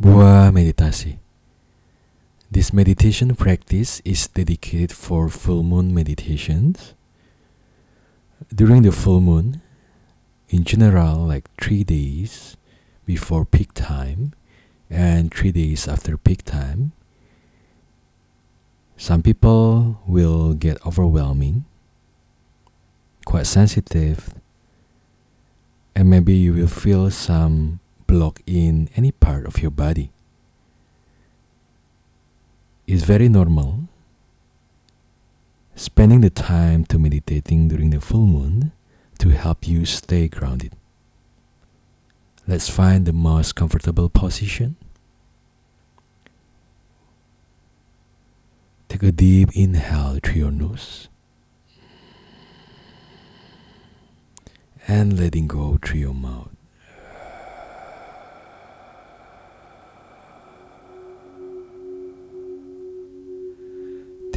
Buah Meditasi. This meditation practice is dedicated for full moon meditations. During the full moon, in general, like three days before peak time and three days after peak time, some people will get overwhelming, quite sensitive, and maybe you will feel some block in any part of your body. It's very normal. Spending the time to meditating during the full moon to help you stay grounded. Let's find the most comfortable position. Take a deep inhale through your nose and letting go through your mouth.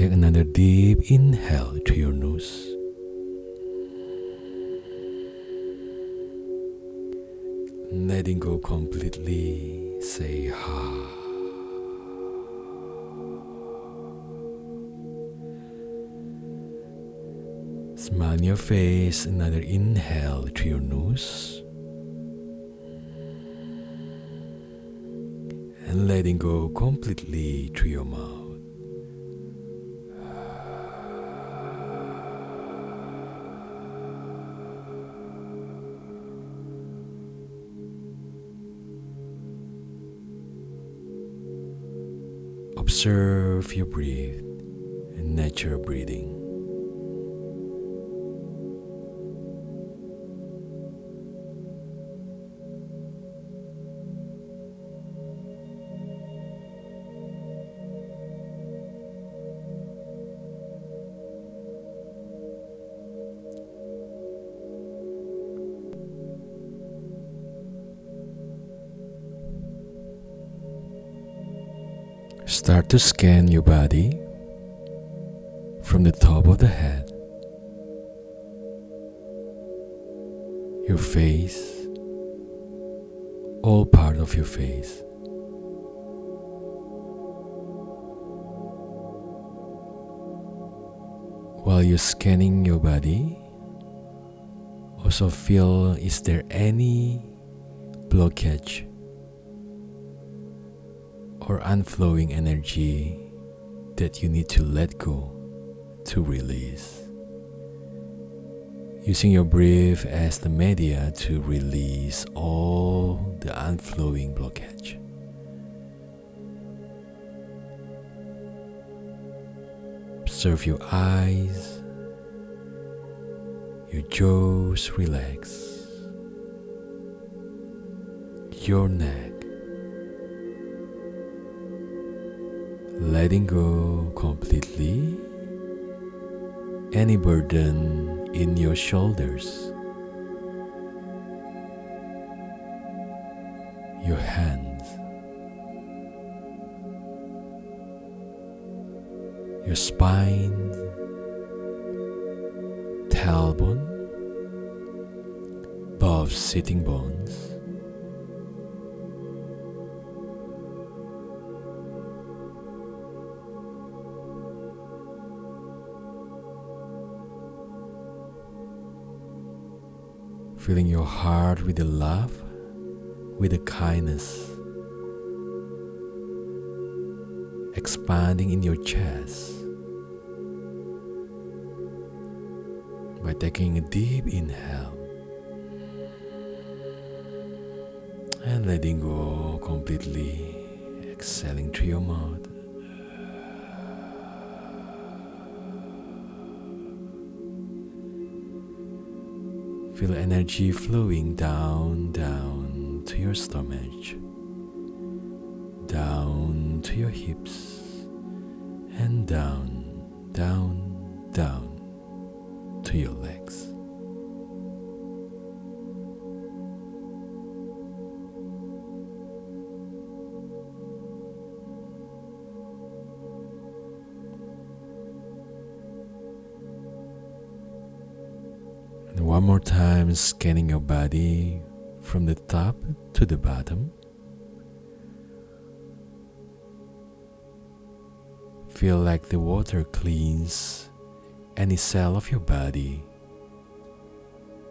Take another deep inhale through your nose. Letting go completely, say ha. Smile on your face, another inhale through your nose. And letting go completely through your mouth. Observe your breath and natural breathing. Start to scan your body from the top of the head, your face, all part of your face. While you're scanning your body, also feel is there any blockage or unflowing energy that you need to let go to release. Using your breath as the media to release all the unflowing blockage. Observe your eyes, your jaws relax, your neck. Letting go completely? Any burden in your shoulders, your hands, your spine, tailbone, both sitting bones. Filling your heart with the love, with the kindness, expanding in your chest by taking a deep inhale and letting go completely, exhaling through your mouth. Feel energy flowing down, down to your stomach, down to your hips, and down, down, down to your legs. One more time, scanning your body from the top to the bottom. Feel like the water cleans any cell of your body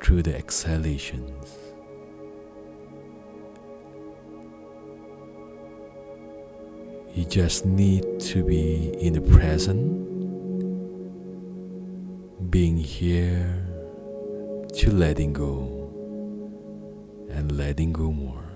through the exhalations. You just need to be in the present, being here to letting go and letting go more.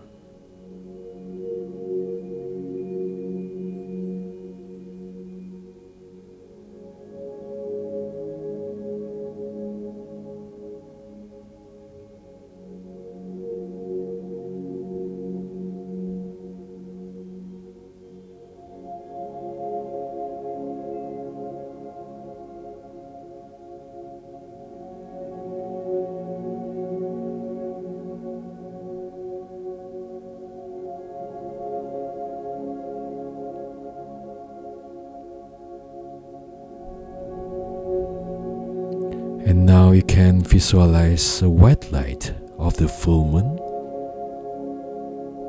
And now you can visualize a white light of the full moon,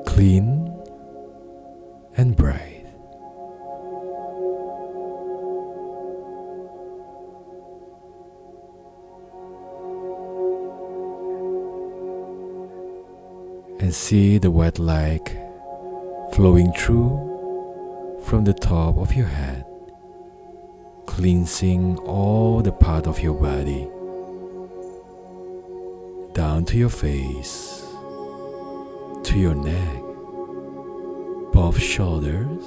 clean and bright. And see the white light flowing through from the top of your head cleansing all the part of your body down to your face, to your neck, both shoulders,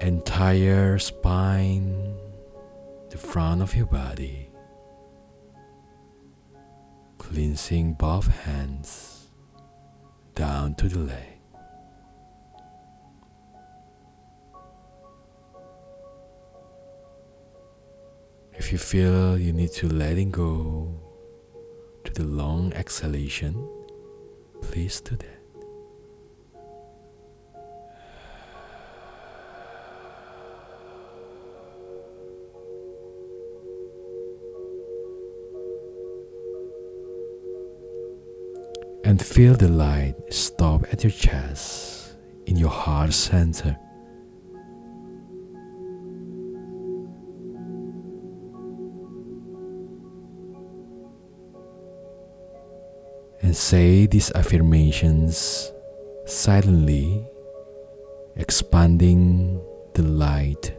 entire spine, the front of your body, cleansing both hands down to the leg. If you feel you need to letting go to the long exhalation, please do that. And feel the light stop at your chest in your heart center. Say these affirmations silently, expanding the light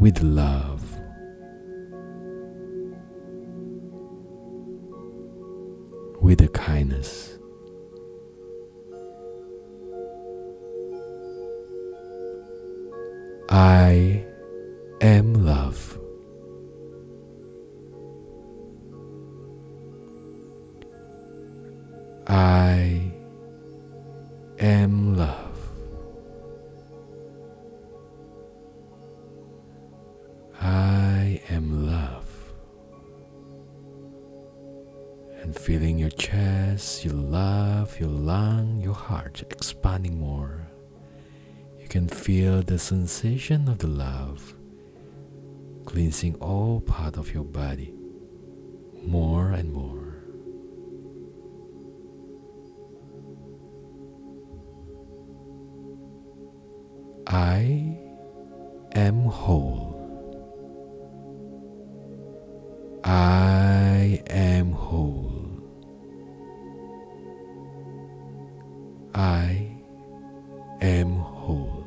with love. With the kindness. I am And feeling your chest, your love, your lung, your heart expanding more. You can feel the sensation of the love cleansing all part of your body more and more. I am whole. I am whole. I am whole.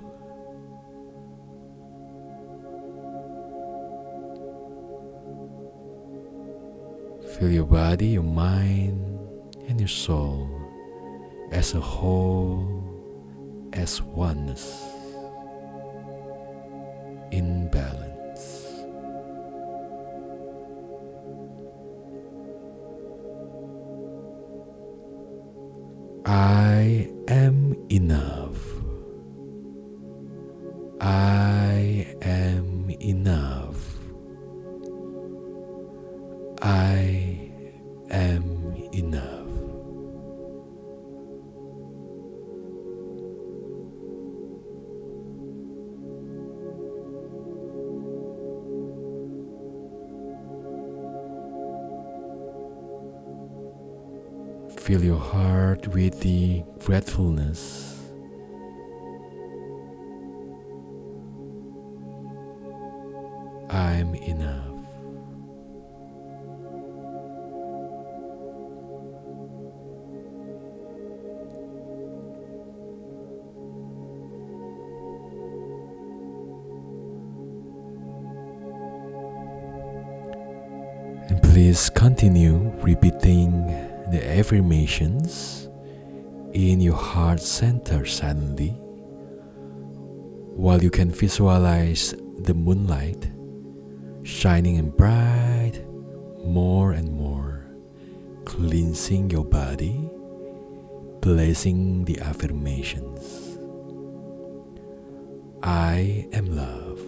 Feel your body, your mind, and your soul as a whole, as oneness in balance. I am enough. Fill your heart with the gratefulness. I'm enough. And please continue repeating the affirmations in your heart center silently while you can visualize the moonlight shining and bright more and more, cleansing your body, blessing the affirmations. I am love.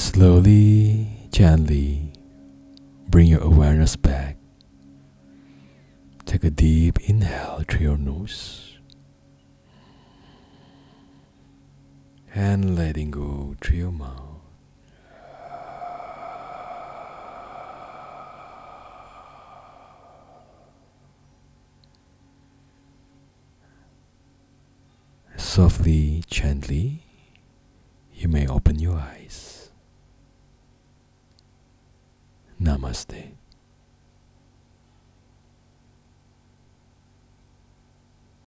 Slowly, gently bring your awareness back. Take a deep inhale through your nose and letting go through your mouth. Softly, gently, you may open your eyes. Namaste.